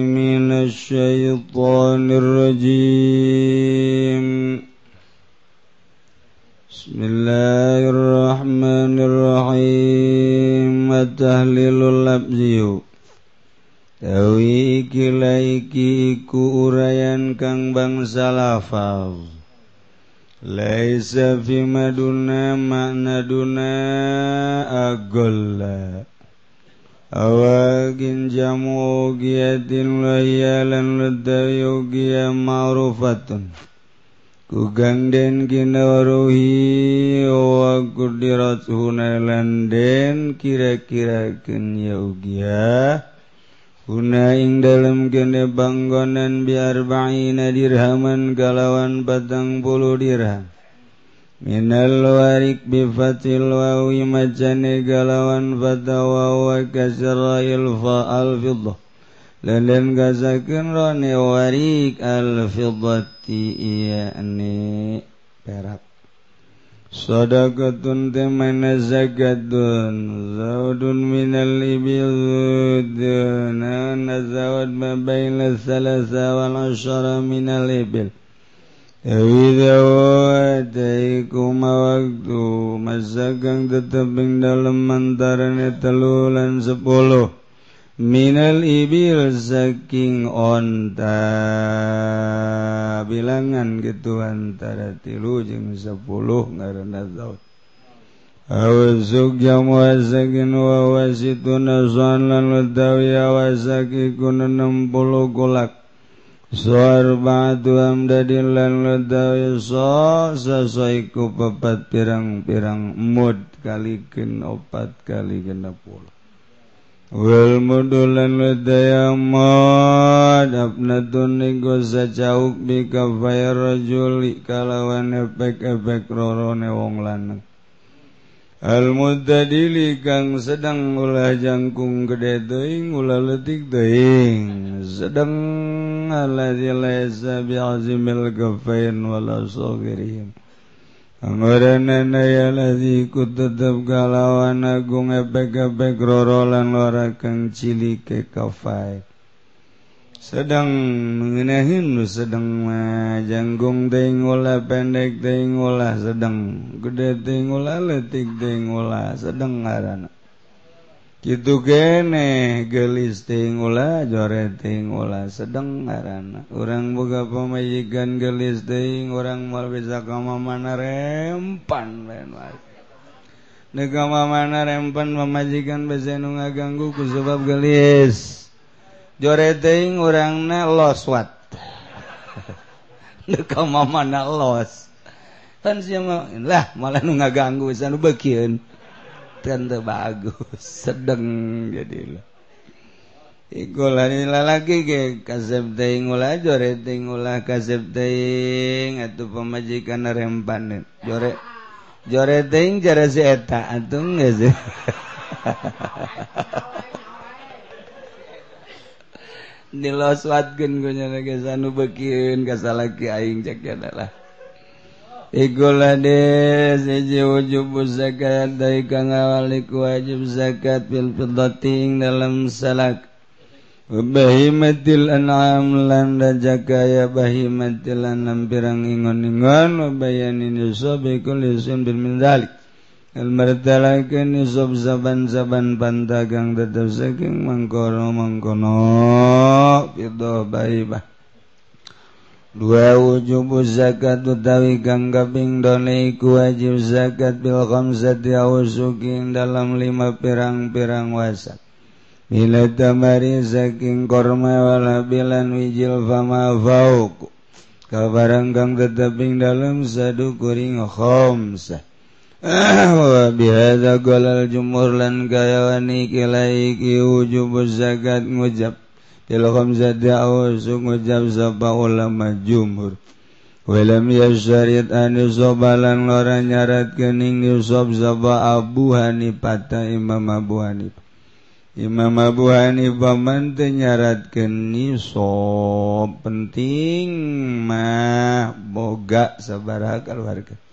من الشيطان الرجيم بسم الله الرحمن الرحيم التهليل اللفظي Tawi iki laiki iku urayan kang bangsa lafaz Laisa fi maduna makna duna agolla awagin jamu ugiyatin layalan ladawi ugiya ma'rufatun ku ganden kinawaruhi wa kudirat hunailan den kira-kira kenya ugiya Huna ing dalam kene banggonan biar ba'ina dirhaman galawan batang puluh dirham Minal warik bifatil wawi macane galawan fatawa wa kasra ilfa al fiddah Lelen gasakeun rone warik al fiddati iya perak Sadaqatun temana zakatun Zawdun minal ibil Duna zawad ma bayna salasa wal asyara minal ibil Dawiikum waktu masagang tetaping dalam antaranya telulan sepuluh Minal ibil saking onta bilangan gitu antara tilu jeng sepuluh ngarana tau Awasuk jam wasakin wa wasitun aswan lan wadawi awasaki kuna enam puluh golak. Suar ba'du amdadin lan ladawi so Sasaiku papat pirang-pirang mud Kalikin opat kali genap puluh Wal mudu lan ladaya mud Abnatun niku sacauk Bika faya rajuli Kalawan efek-efek rorone wong lanang Almutadili kang sedang ulah jangkung gede teuing ulah leutik teuing sedang alladzi laisa bi'azimil kafain wala sagirihim Angorana ya ladzi kutetep kalawan agung epek-epek roro lan lara kang cilik kafai. sedang mengenahin sedang janggung tengola pendek tengola sedang gede tengola letik tengola sedang ngarana gitu gene gelis tengola jore ulah sedang ngarana orang boga pamajikan gelis ting orang mal bisa kama mana rempan lain Nekama mana rempan pamajikan bisa nu ngaganggu ku sebab gelis. joreting orangna loswat mana los. Kan lah malah nu ngaganggu sanu bekiun tante bagus sedeng jadi lah Ikulah ini lalaki ke kasep teing ulah jore teing ulah kasep teing atau pemajikan rempan jore jore teing jara si eta atau nggak sih? niloswatnya bekin kasaing adalah zakat dari ngawalik wajib zakat filting dalam salak. Bahimatil an'am lan rajakaya bahimatil an'am pirang ingon-ingon Wabayanin yusobi kulisun bin mindalik dhalik martalaken ni sob zaban-zaban pantagang tetap saking mangkono mangkono. Pito baibah dua wujub zakat utawi kang kaping done iku wajib zakat bil khamsati dalam lima pirang-pirang wasak Bila tamari saking korma wala bilan wijil fama fauku Kabarang kang tetaping dalam sadu kuring khamsah biada golal jumurlan gayawani kilaiki wujub zakat ngujab. Til khamsa da'us ngujab sapa ulama jumhur walam yasyarid an yusobalan orang nyarat kening yusob sapa Abu Hanifah Imam Abu Hanifah Imam Abu Hanifah man nyaratkeun nisob penting mah boga sabaraha keluarga.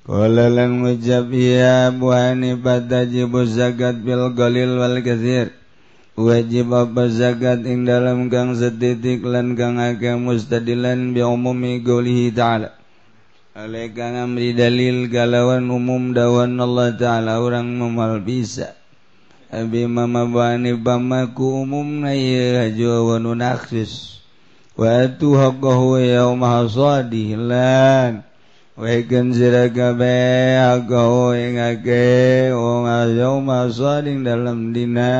Qala lan mujab ya Abu Hanifah tajibu zakat bil qalil wal kathir Wajib apa zakat ing dalam kang setitik lan kang akeh mustadilan bi umumi qoulihi ta'ala. Oleh kang amri dalil galawan umum dawan Allah ta'ala orang memal bisa. Abi mama bani bamaku umum na ya wa nunaksis. Wa tu haqqahu yawma hasadihi lan. Weken sira kabeh aku ingake wong ayo masa dalam dina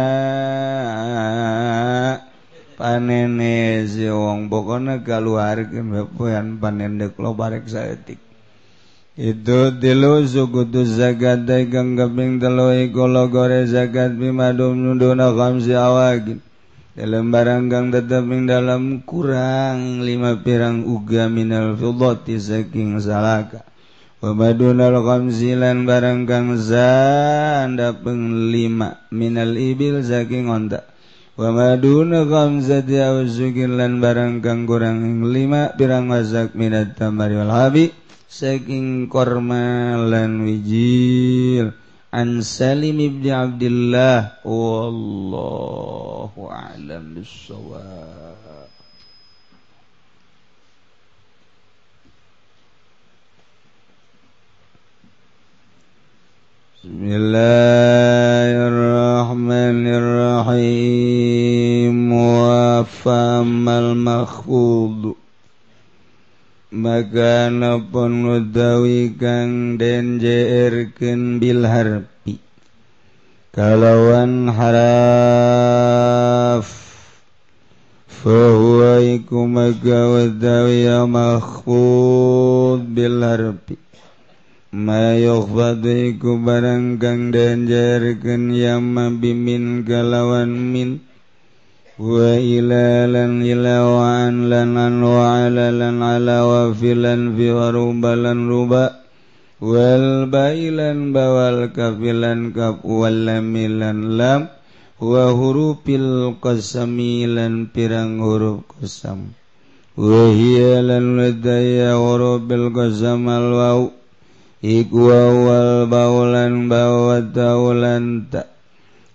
panene si wong pokona kaluarkeun bepoean panen dek lo barek saetik itu tilu suku tu zakat kang kaping telu iku gore zakat bimadum nuduna khamsi awagin dalam baranggang tetaping dalam kurang lima pirang uga minal fidati saking salaka. Wa badunal khamsilan baranggang zanda peng lima minal ibil saking onta wa maduna khamsati awzukin lan baranggang kurang lima pirang wazak minat tamari wal habi saking korma lan wijil. عن سالم بن عبد الله. والله أعلم بالصواب. بسم الله الرحمن الرحيم. وفاما المخفوض. maganapun utawi kang denjerken bilharpi. Bil harfi kalawan haraf. Fahuwaiku magawadawi maka makhfud bil harfi ma barang kang den yamma bimin kalawan min. wa ila lan ila wa ala lan ala wa filan fi wa ruba wal bailan bawal kafilan kaf wal lamilan lam wa hurufil qasamilan pirang huruf qasam wa hiya lan ladaya wa rubil qasam al waw iku wal bawlan bawat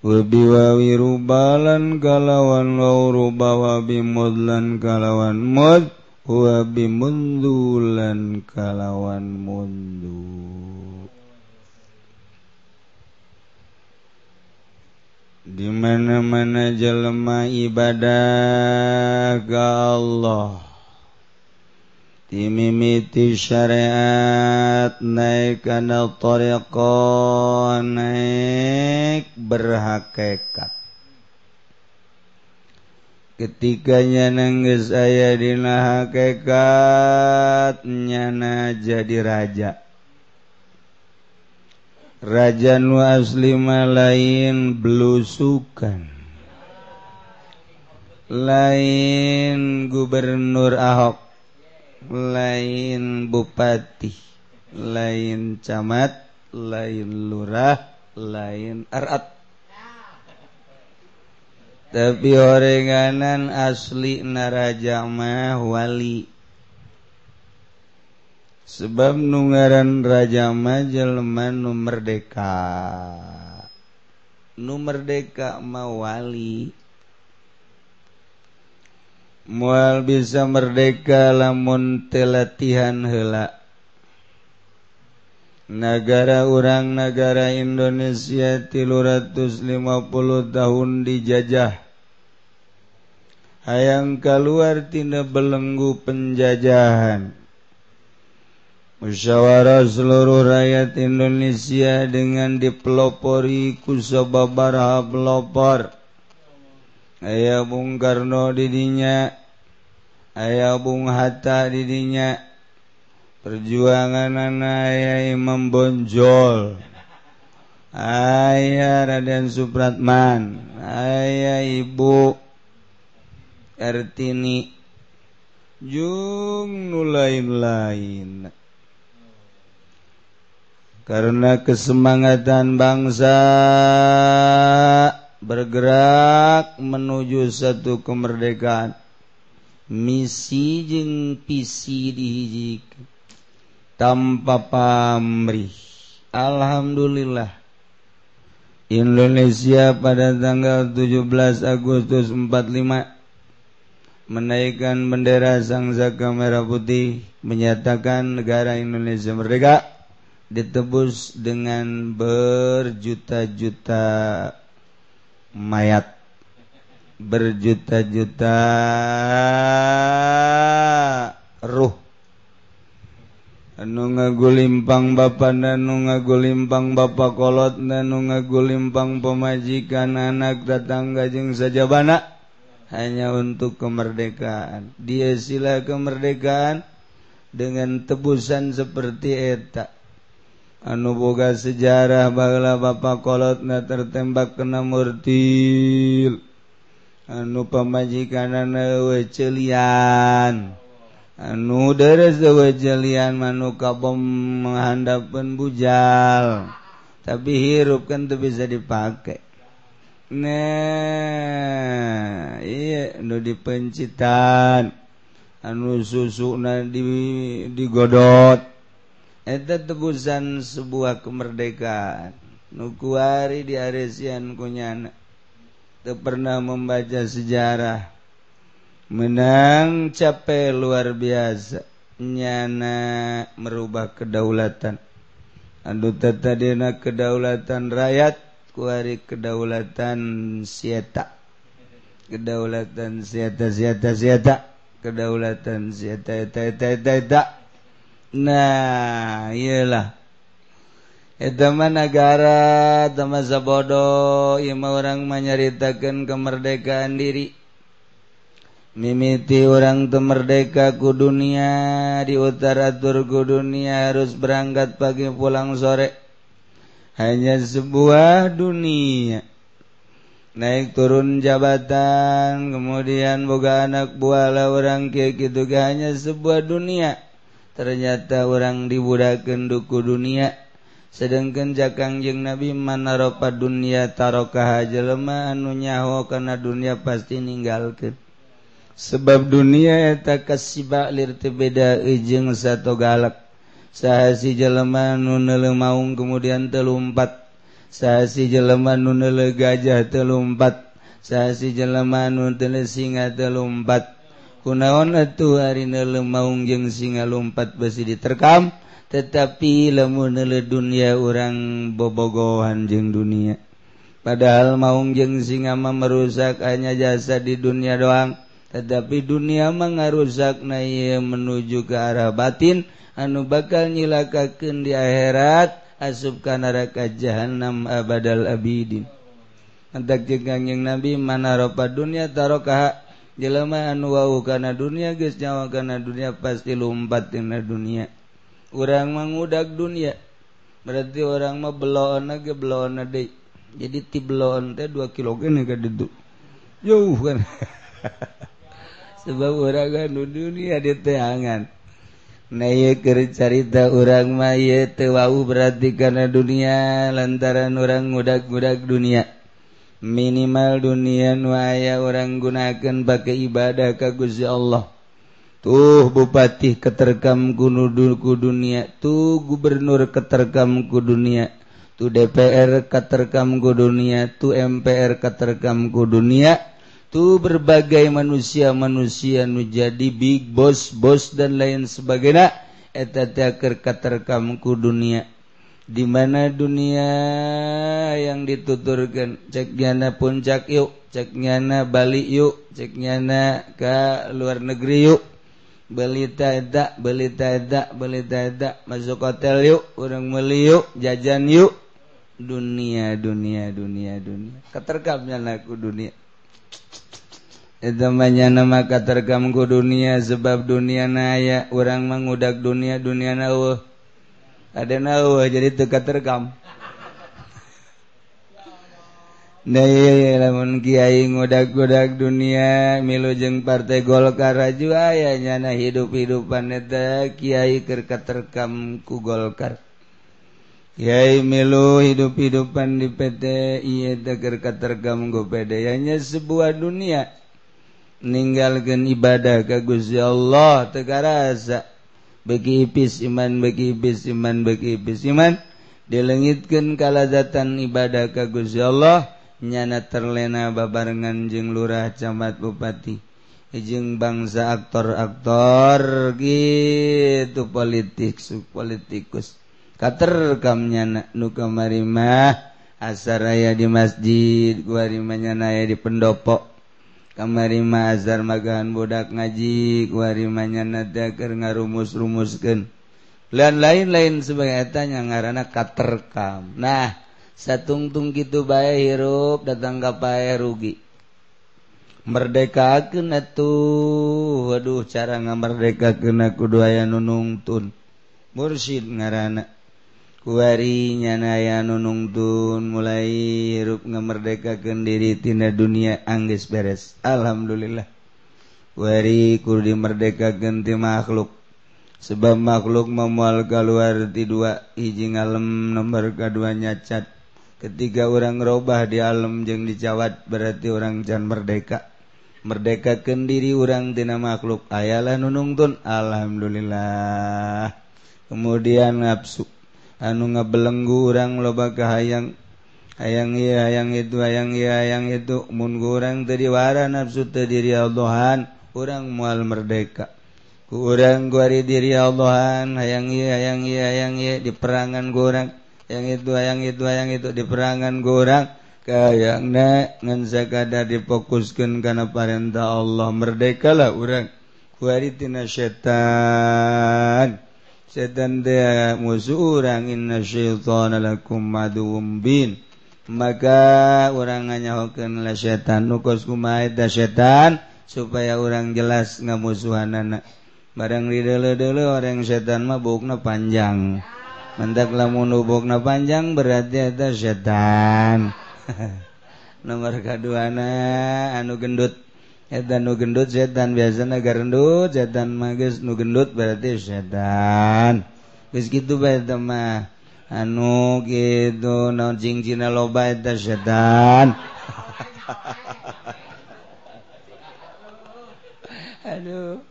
wabiwawi rubalan kalawan waw ruba wabimudlan kalawan mud wabimundulan kalawan mundu. Di mana-mana jelema ibadah ke Allah. Mimiti syariat naik kana tariqa naik berhakikat. Ketikanya nangis saya dina hakikat nyana jadi raja. Raja nu asli lain belusukan. Lain gubernur Ahok lain bupati lain camat lain lurah lain erat tapi orenganan asli naraja mah wali. Sebab nungaran raja mah jelema nu merdeka. Nu merdeka mah wali mual bisa merdeka lamun telatihan hela negara orang negara Indonesia 350 tahun dijajah. Hayang keluar tina belenggu penjajahan. Musyawarah seluruh rakyat Indonesia dengan dipelopori kusababaraha pelopor aya Bung Karno didinya aya Bung Hatta didinya perjuangan anak membonjol ayah Raden Supratman ayah Ibu Ertini jung nu lain-lain. Karena kesemangatan bangsa bergerak menuju satu kemerdekaan. Misi jeng visi dihiji tanpa pamrih. Alhamdulillah. Indonesia pada tanggal 17 Agustus 45 menaikkan bendera sang Zaka Merah Putih menyatakan negara Indonesia merdeka ditebus dengan berjuta-juta mayat berjuta-juta ruh. Anu ngagulimpang ba danu ngagulimpang ba kolot danu ngagulimpang pemajikan anak datang gajeng saja bana hanya untuk kemerdekaan. Dia sila kemerdekaan dengan tebusan seperti eta anu boga sejarah bagla bapak kolotna tertembak kena murtil. Anu pemajikan wecelian anu deres wecelian manuka bom menghandapkan bujal. Tapi hirup kan tuh bisa dipakai. Nah iya anu dipencitan. Anu susu na di digodot. Eta tebusan sebuah kemerdekaan. Nukuari di Aresian kunyana pernah membaca sejarah. Menang capek luar biasa. Nyana merubah kedaulatan. Aduh tadina kedaulatan rakyat kuari kedaulatan sieta. Kedaulatan sieta sieta sieta. Kedaulatan sieta eta eta eta eta nah iyalah. Eta mah negara masa bodoh ieu orang menyaritakeun kemerdekaan diri. Mimiti orang temerdeka ku dunia di utara turku dunia harus berangkat pagi pulang sore. Hanya sebuah dunia. Naik turun jabatan kemudian boga anak buahlah orang kayak gitu hanya sebuah dunia ternyata orang dibudakan duku dunia sedangkan jakang jeng nabi manaropa dunia tarokaha jelema anu nyaho kana dunia pasti ninggalkeun. Sebab dunia eta kasiba lir teu beda jeung sato galak. Sahasi jelema nu maung kemudian telumpat. Sahasi jelema nu gajah telumpat. Sahasi jelema nu teu singa telumpat. kunaon atuh harina lemaung jeung singa lumpat besi diterkam tetapi lamun neule dunia orang bobogohan jeung dunia. Padahal maung jeung singa mah merusak hanya jasa di dunia doang tetapi dunia mengarusak na menuju ke arah batin anu bakal nyilakakeun di akhirat asup ka neraka jahanam abadal abidin. Antak jeung kanjing nabi manaropa dunia tarokaha? jelemaan wau karena dunia guys nyawa karena dunia pasti lumpat tina dunia. Orang mengudak dunia. Berarti orang mah belon ge belon deh jadi ti belon teh dua kilo gini ka itu jauh kan. Sebab orang kan dunia diteangan teangan naik cerita orang mah ya tewau berarti karena dunia lantaran orang ngudak-ngudak dunia. minimal dunia nuaya orang gunakan pakai ibadah kaguzi Allah. Tuh bupati keterkam kunuduku dunia. Tuh gubernur keterkamku dunia. Tuh DPR keterkamku dunia. Tuh MPR keterkamku dunia. Tuh berbagai manusia-manusia nu jadi big boss bos dan lain sebagainya. Eta teh keur katerkam ku dunia. di mana dunia yang dituturkan? Cek nyana puncak yuk cek nyana Bali yuk cek nyana ke luar negeri yuk. Beli tada beli tada beli tada masuk hotel yuk orang beli yuk jajan yuk. Dunia dunia dunia dunia. Keterkamnya aku dunia. Itu banyak nama keterkam ku dunia sebab dunia naya. Orang mengudak dunia dunia nawa. ada nawa jadi teka terkam lamun Kyai ngodak-godak dunia milu jeung partai Golkarju ayahnya nah hidup-hidupan neta Kyai kerka terkam ku Golkar. Kyai milu hidup-hidupan di PT Ieta kerka terkam go pedenya sebuah dunia meninggalkan ibadah ke Guzi Allah Tegara asa bagi ipis iman bagi ipis iman bagi ipis iman. Dilengitkan kalazatan ibadah ka Gusti Allah. Nyana terlena babarengan jeung lurah camat bupati. Jeung bangsa aktor-aktor gitu politik politikus katerkam nyana nu kamari mah. Asaraya di masjid guari mah nyana di pendopo kamari Mazhar magahan budak ngaji warimanya nadaker ngarumus rumuskan dan lain-lain sebagai tanya ngarana katerkam. Nah satungtung gitu baik hirup datang kapae rugi. Merdeka kena tuh waduh cara ngamerdeka kena kudu aya nunungtun mursyid ngarana Wari nyanaya nunungtun mulai hirup ngemerdekakan diri tina dunia angges beres. Alhamdulillah. Wari kurdi merdeka genti makhluk. Sebab makhluk memual keluar di dua hiji alam nomor kedua nyacat. Ketika orang robah di alam jeng dicawat berarti orang can merdeka. Merdeka kendiri orang tina makhluk ayalah nunungtun. Alhamdulillah. Kemudian nafsu. anu ngabelenggu urang loba kahayang hayang iya hayang itu hayang iya hayang itu mun urang tadi wara nafsu terdiri Allahan orang mual merdeka. Ku urang guari diri Allahan hayang iya hayang iya hayang iya di perangan urang. Yang itu hayang itu hayang itu di perangan urang. Kayang na ngan sakada difokuskeun kana perintah Allah merdekalah urang. Kuari tina setan. setan teh musuh orang inna syaitana lakum maduwwum bin maka orang nganyahokeun la setan nukos kumaha eta setan? Supaya orang jelas ngamusuhanana. Barang didele-dele orang setan mah bukna panjang. Mentak lamun bukna panjang berarti eta setan. Nomor kaduana anu gendut. Edan nu gendut setan biasa negara gendut setan magis nu gendut berarti setan. Geus kitu bae mah. Anu gitu naon cingcina loba eta setan. Aduh.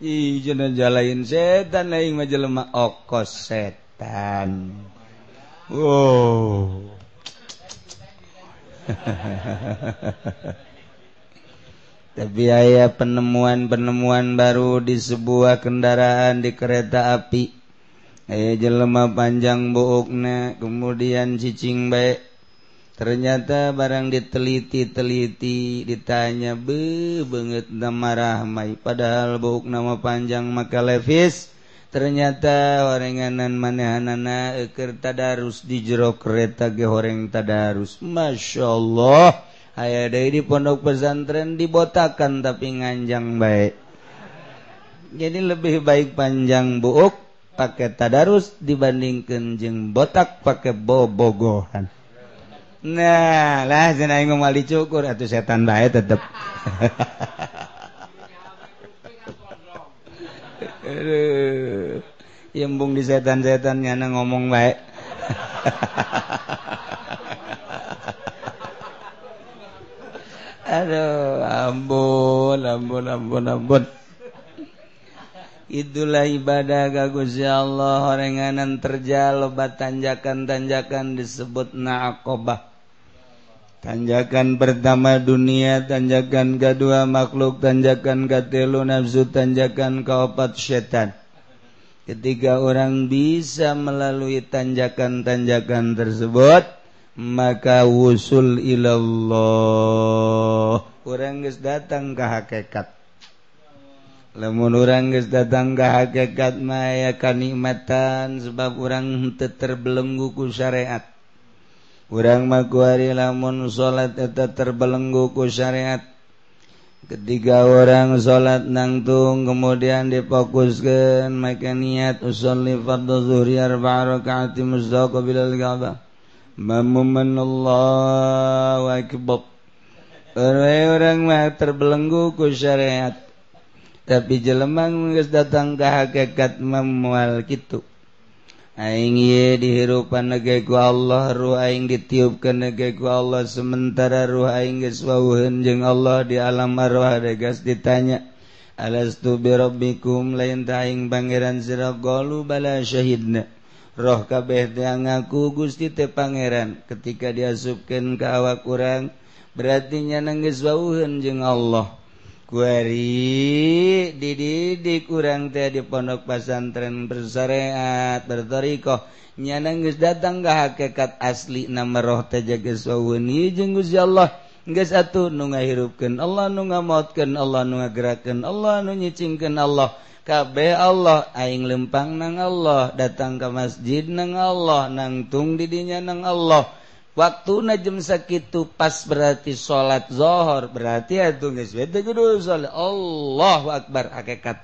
Ih, jangan jalain setan lain mah jelema okos setan. Wow. Tapi ayah penemuan-penemuan baru di sebuah kendaraan di kereta api. Ayah jelema panjang bookna, kemudian cicing baik ternyata barang diteliti-teliti ditanya be banget nama rahmai. Padahal buk nama panjang maka levis. Ternyata orenganan manehanana eker tadarus di jero kereta ge horeng tadarus. Masya Allah ayah dari di pondok pesantren dibotakan tapi nganjang baik. Jadi lebih baik panjang buuk pakai tadarus dibandingkan jeng botak pakai bobogohan. Nah lah ngomong mal dicukur atau setan baik tetep. Yembung di setan-setan nyana ngomong baik Aduh ampun ampun ampun ampun. Itulah ibadah gagus ya Allah. Orenganan terjal lobat tanjakan-tanjakan disebut na'aqobah Tanjakan pertama dunia, tanjakan kedua makhluk, tanjakan ketelu nafsu, tanjakan keempat setan. Ketika orang bisa melalui tanjakan-tanjakan tersebut, maka wusul ilallah. Orang geus datang ke hakikat lamun orang geus datang ke hakikat maya kanikmatan sebab orang teu terbelenggu ku syariat. Urang mah kuari lamun salat eta terbelenggu ku syariat. Ketiga orang salat nangtung kemudian difokuskan maka niat usolli fardhu zuhri arba'a raka'ati muzdaqabilal ka'bah Mamuman Allahu Akbar. Orang-orang mah terbelenggu ku syariat. Tapi jelemang geus datang ka hakikat memual kitu. Aing ye dihirupan nege ku Allah ruh aing ditiupkeun nege ku Allah sementara ruh aing geus wawuheun jeung Allah di alam arwah degas ditanya. Alastu bi rabbikum lain taing pangeran sira qalu bala syahidna. roh kabeh ngaku Gusti te Pangeran. Ketika diasubkan ke awak kurang berartinya nangis wauhan jeng Allah. Kuari dididik kurang teh di pondok pesantren bersyariat bertorikoh. Nyana nangis datang ke hakikat asli nama roh teh geus wauhun jeung Gusti Allah. Geus atuh nu ngahirupkeun Allah nu ngamootkeun Allah nu ngagerakeun Allah nu nyicingkeun Allah. Kabe Allah aing lempang nang Allah datang ke masjid nang Allah nangtung didinya nang Allah. Waktu najem sakit pas berarti salat zohor berarti atuh geus Allah akbar hakikat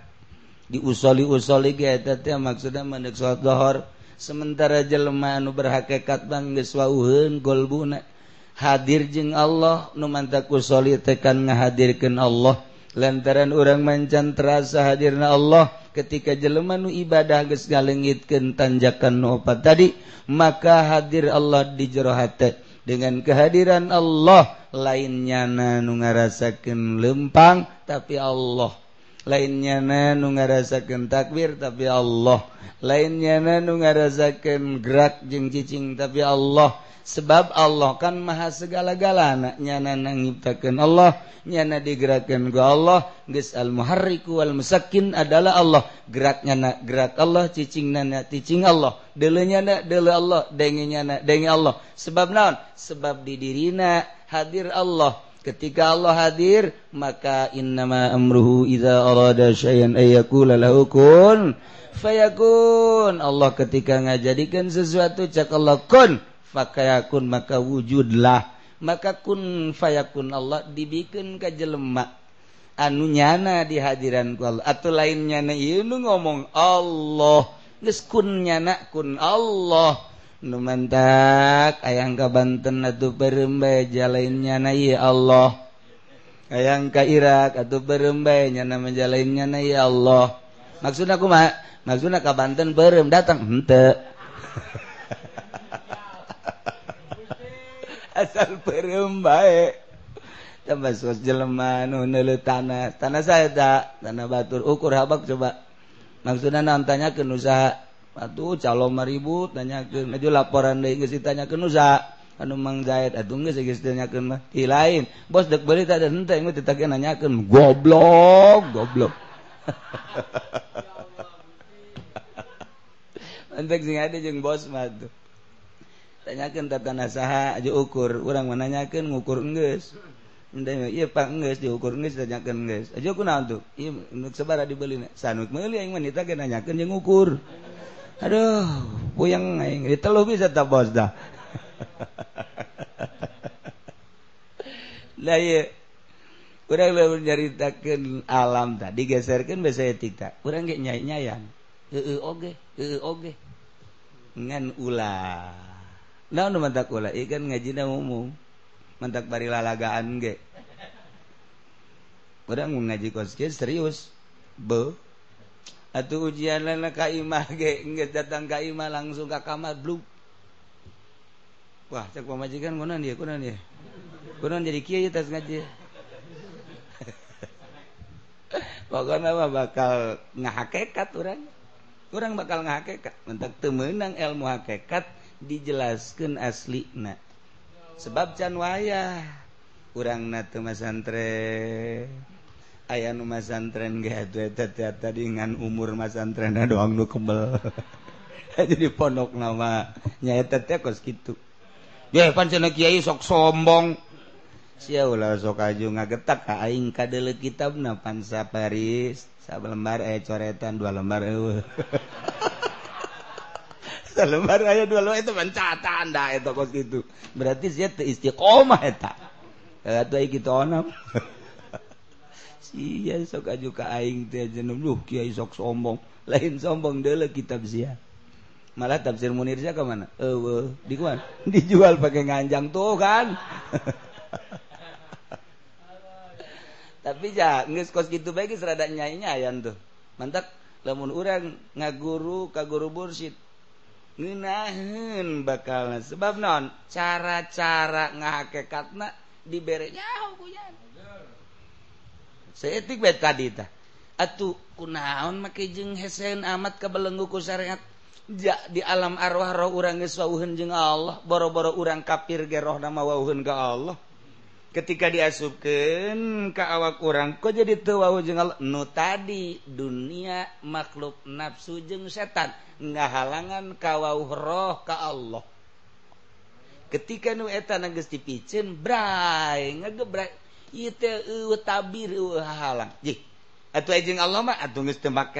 diusoli-usoli ge eta teh maksudna mandek salat zohor. Sementara jelema anu berhakikat bang geus wauheun golbuna hadir jeung Allah nu mantak usoli tekan ngahadirkeun Allah. lantaran orang mancan terasa hadirna Allah ketika jelemanu ibadah geus ngalengitkeun tanjakan opat tadi maka hadir Allah di jero hate. Dengan kehadiran Allah lainnya nu ngarasakeun lempang tapi Allah lainnya na nu ngarasakan takbir tapi Allah. Lainnya na nu ngarasakan gerak jeng cicing tapi Allah. Sebab Allah kan maha segala-gala. Anaknya ngiptakan Allah nyana digerakkan gua Allah. Geus al muharriku wal musakin adalah Allah. Geraknya nak gerak Allah cicing nana cicing Allah. Delenya nak dele Allah dengenya nak denge Allah. Sebab naon? Sebab di dirina hadir Allah ketika Allah hadir maka innama amruhu idza arada syai'an ayyakula lahu kun fayakun. Allah ketika ngajadikan sesuatu cak Allah kun fakayakun maka wujudlah. Maka kun fayakun Allah dibikin ka jelema. Anu nyana di hadiran ku Allah. Atau lain nyana ieu nu ngomong Allah. Geus kun nyana kun Allah. numantak ayaang ka Banten atau berembaija na nai Allah. Ayaang ka Irak atau berembainya na lainnya nai Allah. Maksud aku maksudna maksud ka Banten berem datang henteu asal berembai tambah sos jelema nu tanah. Tanah saya tak tanah batur. Ukur habak coba. Maksudnya nantanya ke usaha patuh calo maribut tanyakan maju laporan deui geus ditanyakeun nusa anu Mang Zaid? Atuh geus geus ditanyakeun mah. Lain. Bos dek beli tak ada henteu engko ditake nanyakeun. Goblok goblok. Entek sing ada jeung bos mah tuh. Tanyakeun tata saha aja ukur. Urang mah nanyakeun ngukur geus Ndanya, iya pak nges diukur nges tanyakan nges aja aku tuh. iya nuk sebara dibeli sanut meli yang wanita ge nanyakan yang ukur aduh puyeng aing. Diteluh bisa ta bos dah. Lah ye urang lamun nyaritakeun alam tadi geserkeun basa etik tak urang ge nyai-nyayan heeh oge. Heeh oge. Ngan ulah naon mantak ulah ieu kan ngajina umum. Mantak bari lalagaan ge. Urang ngaji kos serius. Be. Atuh ujian lain kaimah ge nggak datang kaimah langsung ke kamar bluk. Wah, cek pamajikan kunan dia, kunan dia. Kunan jadi kiai tas ngaji. Pokoknya mah bakal ngahakekat orang. Orang bakal ngahakekat. Mentak temenang ilmu hakekat dijelaskan asli na. Sebab can wayah. Urang na temasantren. aya nu masantren tadingan umur masantren doang nu kebel. Jadi pondok nama eta teh kos gitu ya pan kiai sok sombong. Sia ulah sok aju ngagetak ka aing ka kitab na pan safari sabelembar eh coretan dua lembar eueuh. Salembar aya dua lembar itu pencatan dah eta kos gitu berarti sia teu istiqomah eta. Atuh kitu onam. sia sok aju ka aing teh jeneng. Duh kiai sok sombong. Lain sombong deuleu kitab sia malah tafsir Munir sia ka mana? Eueuh di kuan dijual pakai nganjang tuh kan? Tapi ja geus kos kitu bae geus rada nyai-nyaian tuh. Mantap lamun urang ngaguru ka guru bursit ngeunaheun bakal sebab non cara-cara ngahakekatna dibere nyaho ku seetik bet kadita atuh kunaon make jeung hesen amat ka belengguku syariat? Ja di alam arwah roh urang geus wauheun jeung Allah boro-boro urang kafir ge rohna mah wauheun ka Allah. Ketika diasupkeun ka awak urang kok jadi teu jeung nu tadi dunia makhluk nafsu jeung setan ngahalangan ka wau roh ka Allah. Ketika nu eta geus dipicen brai ngagebrai tabirlang Allahmak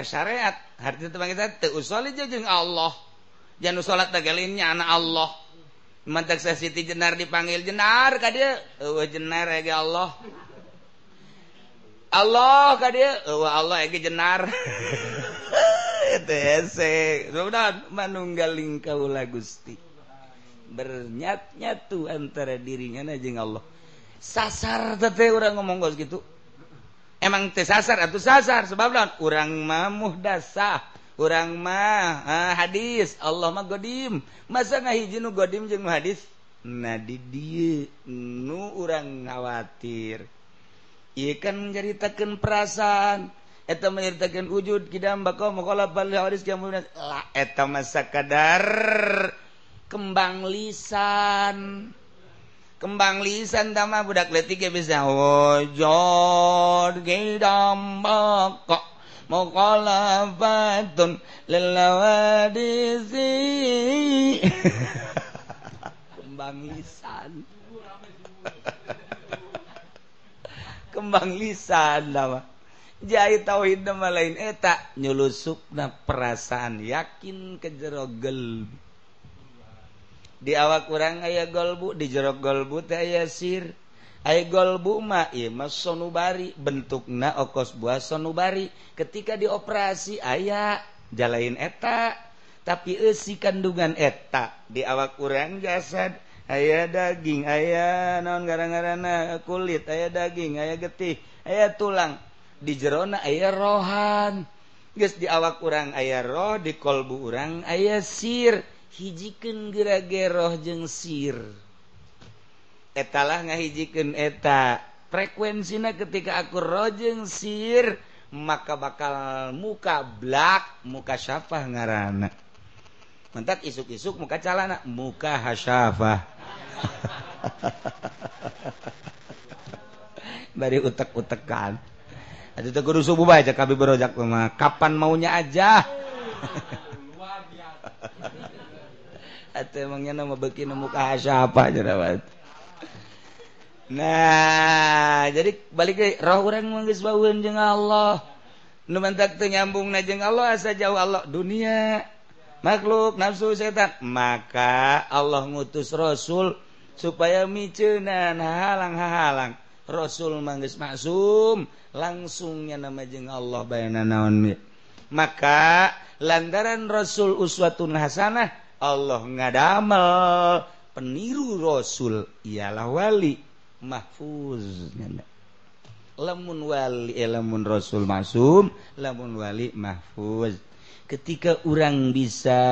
syariat. Harjeng Allah. Jangan salat taglinnya anak Allah. Mantak saya Siti Jenar dipanggil Jenar ka dia Jenar ya Allah. Allah ka dia Allah ya Jenar. Manunggaling kaulah Gusti. Bernyat-nyatu antara dirinya najeng Allah. sasar tete orang ngomong kos gitu emang teh sasar atau sasar sebab lawan orang mah muhdasah orang mah ah, hadis. Allah mah godim. Masa ngahiji nu godim jeung hadis? Nah di dieu nu urang khawatir. Ieu kan menceritakan perasaan eta menceritakan wujud kidam bakal maqala bal hadis kamu eta masa kadar kembang lisan. kembang lisan tama budak letik bisa. Oh, Wajod gidam bekok mukhalafatun lelawadisi kembang lisan. Kembang lisan nama jahit tauhid nama lain. Eh, Eta nyulusukna perasaan yakin kejerogel gelbi di awak kurang aya golbu di jerok golbu teh aya sir. Aya golbu ma mas sonubari bentuk na okos buah sonubari. Ketika dioperasi aya jalain eta. Tapi esi kandungan eta di awak kurang jasad aya daging aya naon garang-garana kulit aya daging aya getih aya tulang. Di jerona aya rohan. Guys di awak kurang aya roh di kolbu urang aya sir. hijiken gerageoh jeung sir. Etalah ngahijiken eta. Frekuensinya ketika aku rojeng sir maka bakal muka black muka syafah ngarana. Mentak isuk-isuk muka calana muka hasyafah. Dari utek-utekan. Ada teh guru subuh baca kabeh berojak mah. Kapan maunya aja? emangnya nama beki muka siapa aja nah jadi balik roh orang manggis bauan jeng Allah. Nu mantak teu nyambung na jeng Allah asa jauh Allah. Dunia makhluk nafsu setan. Maka Allah ngutus rasul supaya micenan halang halang rasul manggis maksum langsungnya nama jeng Allah bayana naon maka lantaran rasul uswatun hasanah Allah ngadamel. Peniru rasul ialah wali mahfuz. Lamun wali eh, lamun rasul masum lamun wali mahfuz. Ketika orang bisa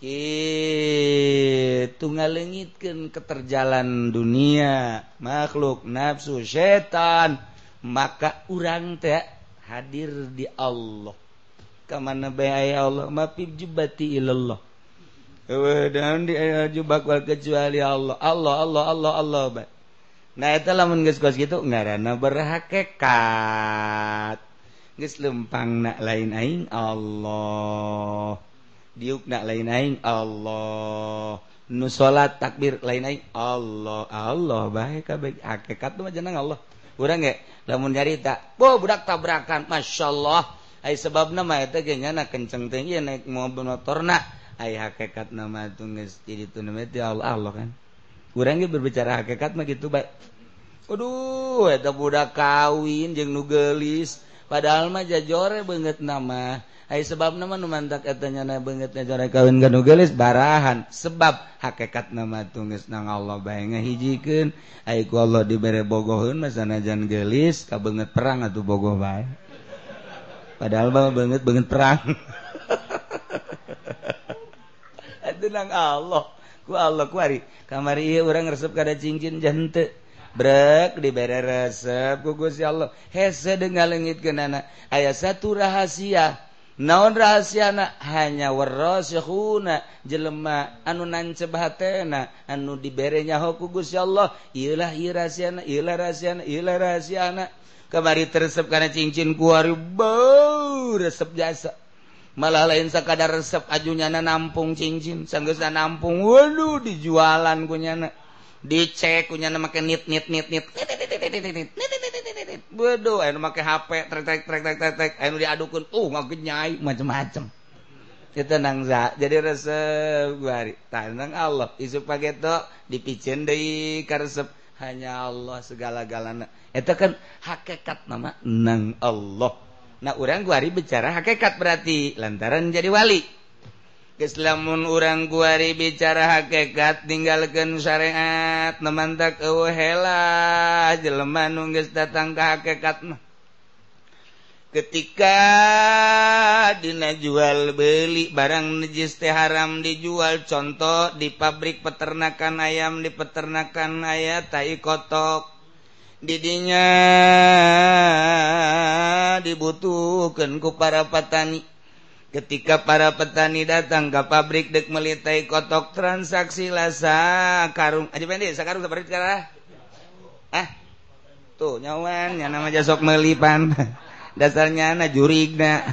itu ngalengitkan keterjalan dunia makhluk nafsu setan maka orang teh hadir di Allah kamana bay Allah? Mapib jubati ilallah. Dan di jubak wal kecuali Allah. Allah Allah Allah Allah ba nah itu lamun geus kos gitu ngaranna berhakikat geus lempang nak lain aing Allah. Diuk nak lain aing Allah. Nu salat takbir lain aing Allah. Allah bae kabeh. Hakikat mah jeneng Allah. Urang ge lamun nyarita bo budak tabrakan. Masyaallah ay sebab nama eta ge kenceng teh naik mobil motorna. Ay hakikat nama geus jadi nama Allah Allah kan. Urang ge berbicara hakikat mah kitu bae aduh eta budak kawin jeung nu geulis padahal mah jajore banget nama. Ay sebab nama nu mantak eta nyana banget jajore kawin jeung nu geulis barahan. Sebab hakikat nama tuh geus nang Allah bae ngahijikeun. Ay ku Allah dibere bogoheun mah sanajan geulis kabeungeut perang atuh bogoh bae. padahal mah banget banget perang. Aduh nang Allah. Ku Allah ku hari. Kamari ieu urang resep kada cincin jante. Brek dibere resep. Ku Gusti Allah hese dengalengitkeunana aya satu rahasia. Naon rahasiana hanya warasikhuna jelema anu nancep hatena anu dibere nyaho ku Gusti Allah. Ieulah ieu rahasiana ieulah rahasiana ieulah rahasiana kabari teresep karena cincin kuari bau resep jasa malah lain sekadar resep ajunyana nampung cincin sanggeusna nampung waduh dijualan kunyana dicek kunyana make nit nit nit nit waduh anu make HP trek trek trek trek trek trek anu diadukeun uh ngagenyai macam-macam itu nang za jadi resep bari tanang Allah isu pageto dipicen deui ka resep hanya Allah segala-galana. Itu kan hakikat nama nang Allah. Nah orang guari bicara hakikat berarti lantaran jadi wali. Lamun orang guari bicara hakekat tinggalkan syariat nemantak hela jelema nunggis datang ke hakekat mah. Ketika dina jual beli barang najis teh haram dijual. Contoh di pabrik peternakan ayam di peternakan ayat tai kotok. Didinya dibutuhkan ku para petani. Ketika para petani datang ke pabrik dek melitai kotok transaksi lasa karung aja pendek sekarang seperti sekarang ah tuh nyawan yang nama jasok melipan dasarnya na jurigna.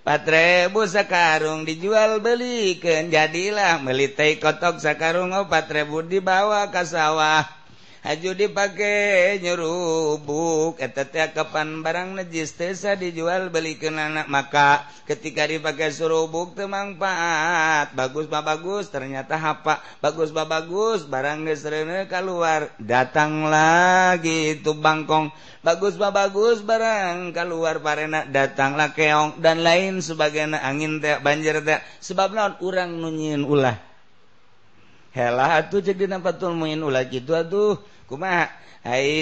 Patrebu sakarung dijual belikan jadilah melitai kotok sakarung oh, opat rebu dibawa ke sawah. Haju dipakai nyerubuk eteta kapan barang najis tesa dijual belikan anak maka. Ketika dipakai surubuk temangfaat bagus ba bagus ternyata hapa. Bagus ba bagus barang gesrene keluar datang lagi itu bangkong. Bagus ba bagus barang keluar parena. Datanglah keong dan lain sebagainya. Angin teh banjir teh. Sebab naon? Urang nunyin ulah. hela tuh jadi patulmuin ulah gitu aduh kuma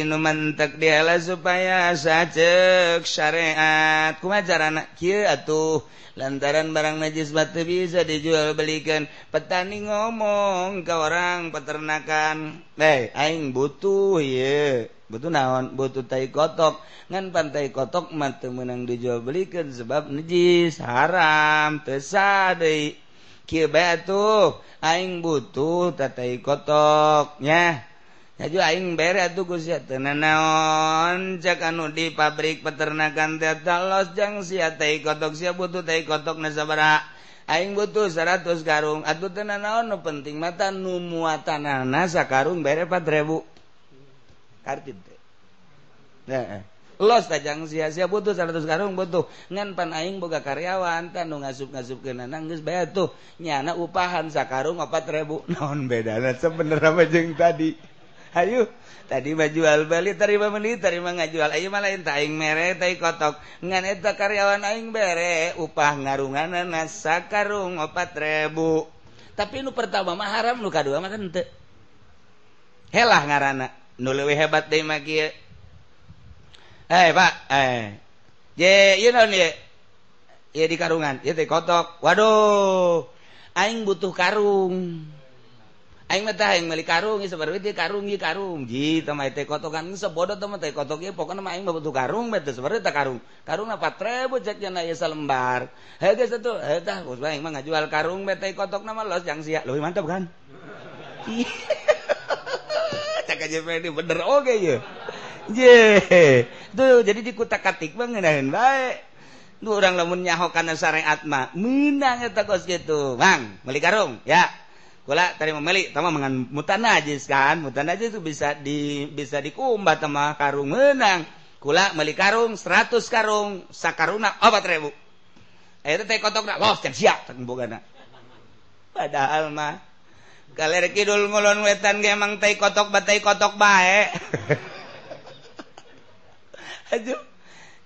nu mantak dila supaya sajek syariat. Kuma cara anak atuh. Lantaran barang najis batu bisa dijual belikan. Petani ngomong ke orang peternakan. Eh aing butuh ye. Butuh naon? Butuh tai kotok. Ngan pantai kotok mah menang dijual belikan sebab najis. Haram tesadei kieu bae atuh aing butuh tatai kotoknya haju aing bere tuh Gus ya nanaon cek anu di pabrik peternakan teh los jang sia tai kotok sia butuh tai kotok na sabara. Aing butuh 100 karung atuh nanaon nu penting mata nu muatanana sakarung bere 4000 kartit teh. Nah los tajang sia-sia butuh 100 karung butuh ngan pan aing boga karyawan kan nu ngasup-ngasup ke nanang geus bayar tuh. Nyana upahan sakarung 4000 naon bedana sebenarnya mah jeung tadi. Ayo tadi majual beli terima menit terima ngajual. Ayo malah taing mere tai kotok. Ngan eta karyawan aing bere upah ngarunganan sakarung 4000 tapi nu pertama mah haram nu kadua mah hela ngaranana nu leuwih hebat deui mah kieu. eh pak. Eh. Ye you know ye? Ye di karungan. Ye teh kotok. Waduh. Aing butuh karung. Aing mah teh aing meuli karung ieu sabar teh karung ieu karung. Ji teh mah teh kotokan bodo teh mah teh kotok ieu pokona mah aing mah butuh karung mah teh sabar teh karung. Karung 4000 cek cenah ieu salembar heh geus atuh heh tah bos aing mah ngajual karung mah teh kotokna mah los jang sia. Leuwih mantap kan? Cak aja bener oge ieu je tuh jadi dikutak-katik mah ngeunaheun bae. Duh orang lamun nyaho kana syariat mah meunang eta kos kitu Bang meuli karung ya. Kula tadi memilih tama mangan mutan najis kan. Mutan najis itu bisa di bisa dikumbah tama karung menang kula meli karung 100 karung sakaruna obat ribu itu teh kotok nak los siap tak bogana padahal mah kaler kidul ngulon wetan ge emang teh kotok batai kotok bae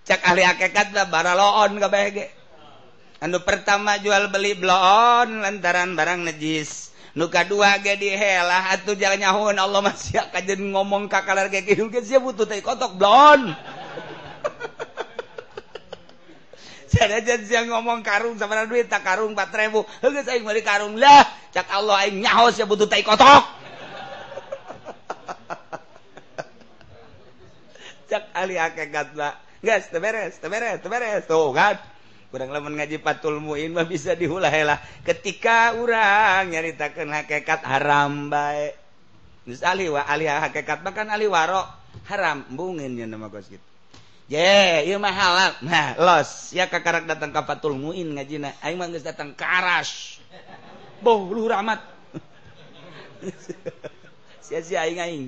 cak ahli hakekatlah bara loon kabeh ge. Anu pertama jual beli bloon lantaran barang najis. Nuka dua ge dihelah atuh jalan nyahun. Allah masih kajen ngomong kakalar kayak gitu ge sia butuh teh kotok bloon. Sanajan siang ngomong karung sama duit tak karung 4000 geus aing beli karung. Lah cak Allah aing nyaho sia butuh teh kotok. kali beres beres beres tuh kan kurang leman ngaji patul muin mah bisa dihulahelah ketika orang nyaritakan hakikat haram baik Nus ahli wa ahli hakikat bahkan ahli waro. Haram bungin ya nama kos gitu ye ieu mah halal. Nah los. Ya kakarak datang ka patul muin ngajina. Aing mah geus datang ka aras. Boh luhur amat. Sia-sia aing aing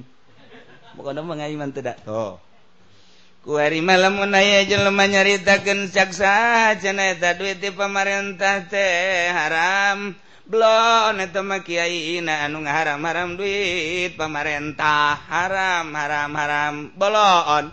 pokona mah aing mah teu da oh Kuari malam munaya jelema nyaritakeun caksa ceneta duit ti pamarentah teh haram. Blon eta mah kiaina anu ngaharam-haram duit pamarentah. Haram haram haram bolon.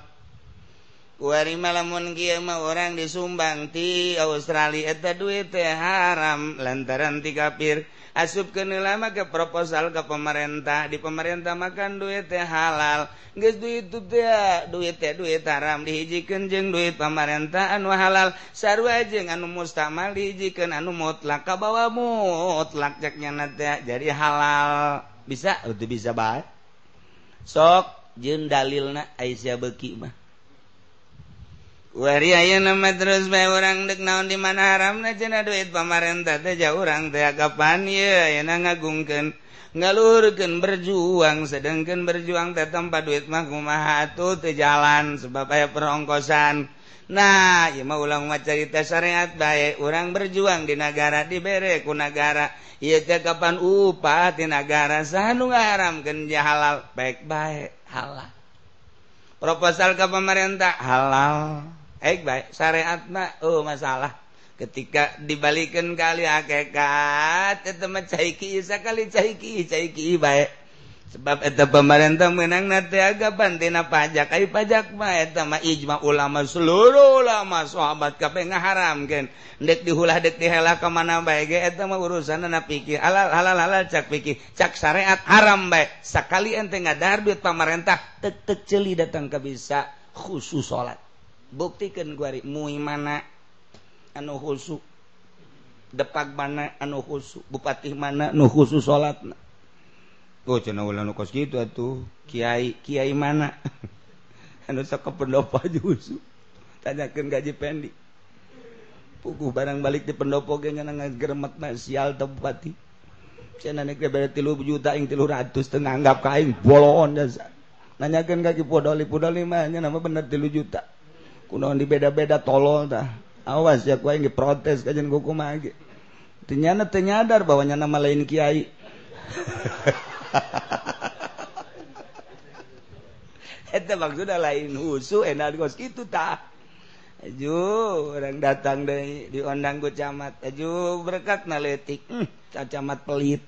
Kuari malamun kieu mah orang disumbang ti Australia eta duit teh haram lantaran ti kafir. asup ke lama ke proposal ke pemerintah. Di pemerintah makan duit teh halal. Guys duit itu dia duit teh duit haram. Dihijikan jeng duit pemerintah anu halal. Saru aja anu mustamal dihijikan anu mutlak. Kabawa mutlak ceknya nanti jadi halal. Bisa? Itu bisa baik sok jeng dalilna Aisyah beki mah. Wari ayo nama terus bay orang dek naon di mana haram na cena duit pamarentah teh jauh orang teh kapan ya ayo na ngagungkan ngaluhurkan berjuang sedangkan berjuang teh tempat duit mah kumaha atuh teh jalan sebab aya perongkosan. Nah ieu mah ulang mah carita syariat bae urang berjuang di nagara dibere ku nagara. Ieu teh kapan upah di nagara saha nu ngaharamkeun halal. Baik baik halal. Proposal ke pemerintah halal. baik baik syariatna oh masalah. Ketika dibalikan kali hakekat itu mah caiki kieu sakali caiki caiki cai bae sebab eta pemerintah menang nanti agak bantina pajak ai pajak mah eta mah ijma ulama seluruh ulama sahabat kabeh ngaharamkeun. Dek dihulah dek dihela ka mana bae ge eta mah pikir. Halal halal halal cak pikir. Cak syariat haram bae sakali ente ngadar duit pemerintah tek tek celi datang ke bisa khusus salat buktikan guari mui mana anu husu? Depak mana anu husu? Bupati mana nu husu salat oh cenah ulah nu kos kitu atuh. Kiai kiai mana? Anu sok pendopo husu. Tanyakeun gaji pendi puku barang balik di pendopo ge nya ngageremet na sial teu bupati. Cenah nek bere 3 juta ing 300 teu nganggap ka aing bolon nanyakeun gaji ki podoli podoli mah nya nama bener 3 juta. kunaon di beda-beda tolol dah awas ya kuaing protes kajian kuku mage ternyata ternyadar bahwanya nama lain kiai Eta maksudnya lain husu enak kos itu tak Aju orang datang dari diundang ku camat. Aju berkat naletik, hmm, camat pelit.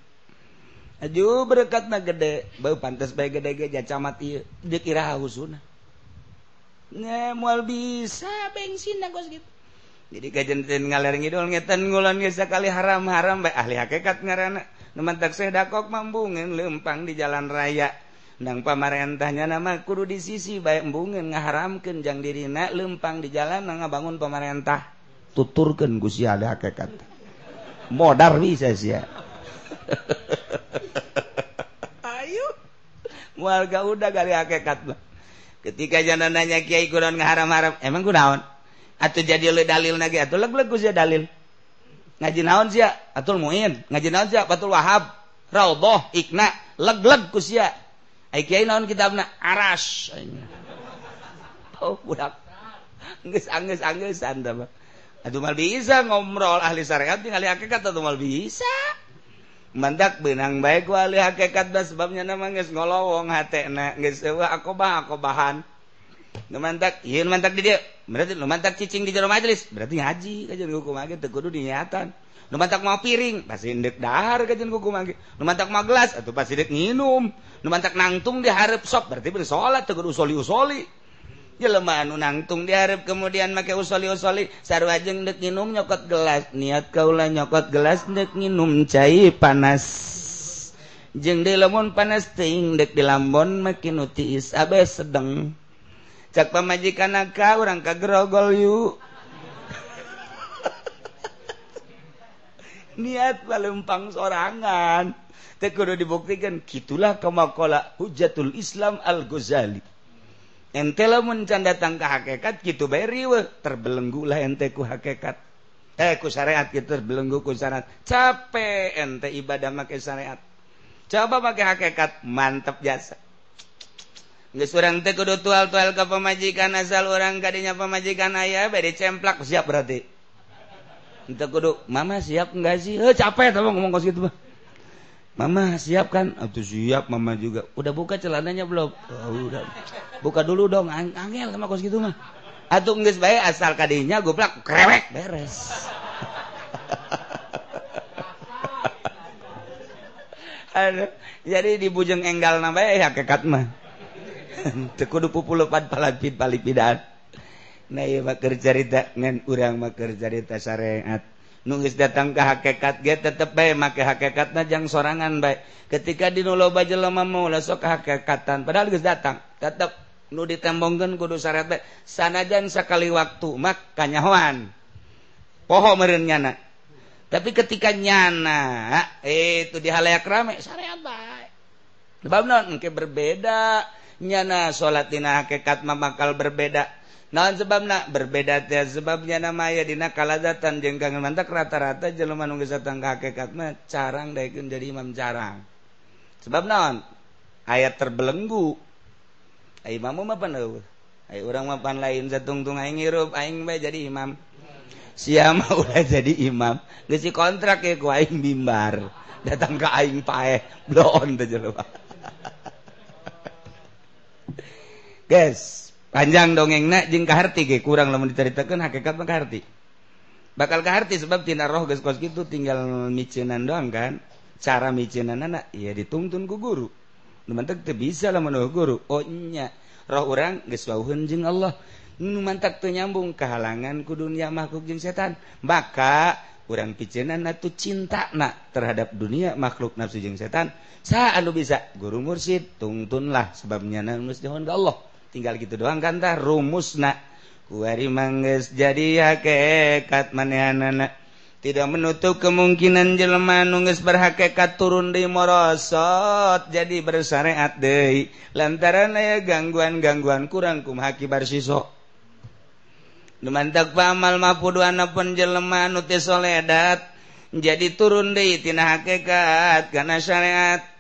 Aju berkat na gede, bau pantas bae gede gede camat iya. Dikira hausuna. mual bisa bensin nagos gitu. Jadi kajenten ngaler ngidul ngeten ngulan geus kali haram haram baik ahli hakikat ngarana. Neman tak dakok mambungin lempang di jalan raya. Nang pamarentahnya nama kudu di sisi baik embungin ngaharamkeun jang dirina lempang di jalan ngabangun pamarentah. Tuturkeun gusi ahli hakikat. Modar bisa sih ya ayo. Mual udah kali hakikat mah. ketika jangan nanya Kyai kuron ngaharam-haram emang kunaon atau jadi le dalil lagi atau leg leg sia dalil. Ngaji naon sia? Atul muin. Ngaji naon sia? Patul wahab. Raudhah ikna leg leg ku sia. Ai kiai naon kitabna? Aras oh budak. Geus anggeus angeusan tah aduh mal bisa ngomrol ahli syariat tinggal hakikat atuh mal bisa. mandak benang baik wali hakekat dan sebabnya nama geus ngolowong hatena geus eueuh aku bahan nu mantak ieu mantak di dieu. Berarti nu mantak cicing di jero majelis. Berarti ngaji kajian hukum lagi teu kudu niatan nu mantak mau piring pasti indek dahar kajian hukum lagi nu mantak mau gelas atuh pasti indek minum nu mantak nangtung di hareup sop berarti bersolat salat teu kudu usoli-usoli. Jelema anu nangtung diharap kemudian make usoli-usoli. Sarwajeng dek minum nyokot gelas. Niat kaulah nyokot gelas dek minum cai panas. Jeng di lemon panas ting dek di lambon makin utiis abe sedeng. Cak pamajikan ka orang kagerogol yuk niat palempang sorangan. Tekudu dibuktikan gitulah kamakola hujatul Islam al Ghazali ente lamun can datang ke hakekat gitu bae riwe terbelenggu lah ente ku hakekat eh ku syariat gitu terbelenggu ku syariat capek ente ibadah make syariat coba pakai hakekat mantep jasa Nggak surang teh kudu tual tual ke pemajikan asal orang kadinya pemajikan ayah beri cemplak siap berarti. Ente kudu mama siap enggak sih? Eh capek tuh ngomong kos gitu mah. Mama siapkan Abdu ah, siap Mama juga. Udah buka celananya belum? Oh, udah. Buka dulu dong. Ang angel sama kos gitu mah. Atuh geus bae asal kadinya goblok krewek beres. Aduh, jadi di bujeng enggal na bae ya kekat mah. Teu kudu pupulupan palapid palipidan. Nah ieu mah keur carita ngan urang mah keur carita syariat. nugis datang ke hakekat ge tetep bae make hakekat najang sorangan baik ketika dinoloba jelema maula sok hakekatan. Padahal geus datang tetep nu ditembongkeun kudu syarat bae. Sanajan sekali waktu mak kanyahoan. Poho meureun nyana. Tapi ketika nyana eh, itu di halayak rame syariat bae. Sebab non berbeda? Nyana salat dina hakekat mah bakal berbeda. Nah sebab nak berbeda teh sebabnya nama ya dina kaladatan jenggangan mantak rata-rata jelema nunggu datang ke hakikat carang daikun jadi imam jarang sebab naon? Ayat terbelenggu. Ay imammu mah paneueuh ay orang mah pan lain satungtung aing ngirup aing bae jadi imam. Siapa udah jadi imam. Geus kontrak ya ku aing bimbar datang ke aing pae blon teh jelema. Guys panjang dongeng na jeng kaharti ge kurang lamun diceritakan hakikat mah kaharti. Bakal kaharti sebab tina roh geus kos gitu tinggal micenan doang kan. Cara micenan anak ya dituntun ku guru. Numantak teu bisa lamun guru. Oh nya roh orang geus wauheun jeung Allah. Numantak teu nyambung kehalangan ku dunia makhluk jeung setan. Maka urang picenan atuh cinta na terhadap dunia makhluk nafsu jeung setan. Sa anu bisa? Guru mursyid tuntunlah sebabnya na nulis dihon Allah. tinggal gitu doang kantah rumusna kuari mangges jadi hakekat manehanana. Tidak menutup kemungkinan jelema nungges berhakekat turun di morosot. Jadi bersyariat deui. Lantaran aya gangguan-gangguan kurang kum barsiso siso. Demantak pamal mapuduana pun jelema nu teh soledat. Jadi turun deui tina hakekat kana syariat.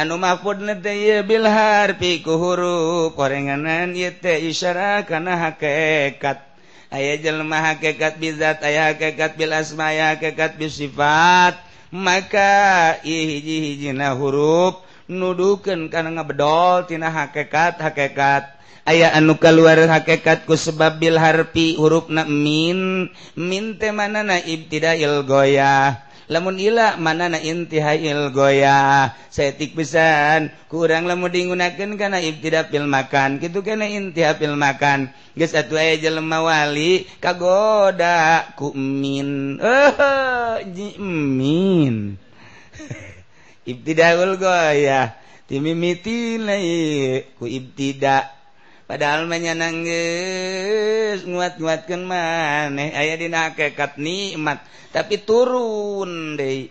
anu mafudna teh bilhar pi ku huruf korenganan ieu teh isyara kana hakikat aya jelema hakikat bizat aya hakikat bil asma aya hakikat bisifat maka ieu hiji-hijina huruf nudukeun kana ngabedol tina hakikat hakikat aya anu kaluar hakikat ku sebab bil harfi hurufna min min teh manana ibtidail goyah. lamun ila mana na intihail goya setik pisan. Kurang lamun digunakan karena ibtida pil makan. Gitu kena intiha pil makan. Geus atuh aya jelema wali kagoda ku min. Eh min. Ibtidaul goya timimiti ku ibtidak padahal menyenangge nguat-nguatkeun maneh. Aya dina kekat nikmat. Tapi turun deh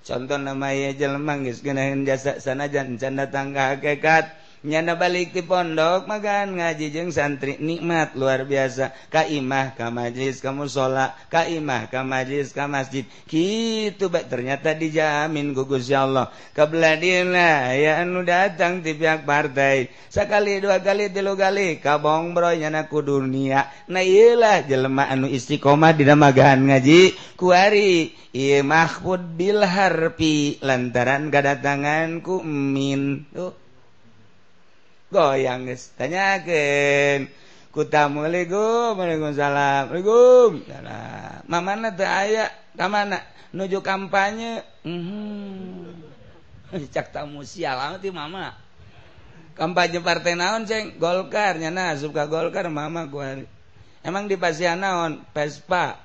contoh nama ya jelema geus geunaheun jasa sanajan can datang ka hakikat. nyana balik di pondok makan ngaji jeung santri. Nikmat luar biasa. Kaimah ka majlis kamu sholat kaimah ka majlis ka masjid. Gitu baik ternyata dijamin gugus ya Allah. Kebeladina ya anu datang di pihak partai. Sekali dua kali tilu kali kabong bro nyana ku dunia. Nah iyalah jelema anu istiqomah di magahan ngaji. Kuari iya mahfud bil harpi lantaran kedatanganku min. Tuh. goyang guys tanyakan kutamualaikumsalamaikum mana tuh aya mana nuju kampanye. Mm -hmm. cak tamu sial amat mama. Kampanye partai naon ceng? Golkar. Nyana suka golkar mama gua emang di pasian naon? Pespa.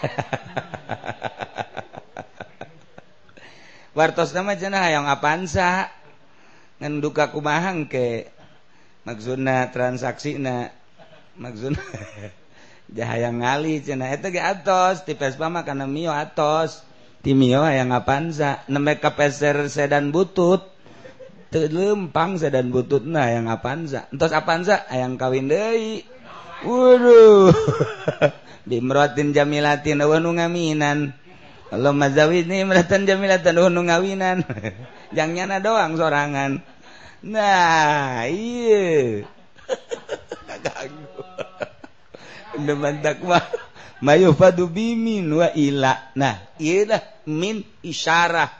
Wartos nama jenah yang apansa duka kumahang ke maksudna transaksi na maksud jahaya ngali cina. Itu ge atos ti Vespa mah kana mio atos. Ti mio hayang Avanza nembe kepeser sedan butut teu lempang sedan bututna hayang Avanza entos Avanza hayang kawin deui. Waduh. Dimrotin jamilatin eueuh nu ngaminan. Kalau mazawi ini melatan Jamilatan ngawinan. Jangannya doang sorangan. Nah iya. Mayu fadu bimin wa ila. Nah iyalah. Min isyarah.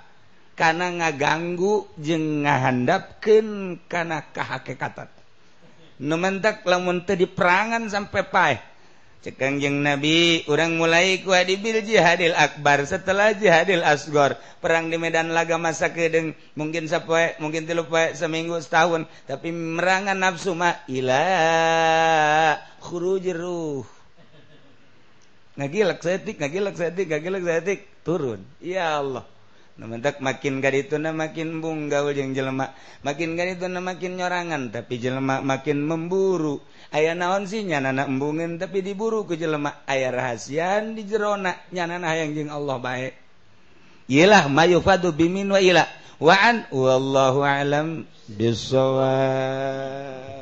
Kana ngaganggu jeung ngahandapkeun kana kahakikatan nu mentak lamun teu diperangan sampai paeh cekangjeng nabi urang mulai ku dibil jihadil akbar. Setelah jihadil asgor perang di medan laga masa kedeng mungkin sapoe mungkin tilu poe seminggu setahun. Tapi merangan nafsu mah ila khurujir ruh. Ngagilak setik ngagilak setik ngagilak setik turun. Ya Allah. Nementak makin itu na makin bunggaul jeung jelema, makin itu na makin nyorangan tapi jelema makin memburu. Ayah naon sih? Nyana embungin tapi diburu ke jelema. Ayah rahasian di jerona. Nyana hayang jeng Allah baik iyalah mayufadu bimin wa ila. Wa an wallahu alam bisawab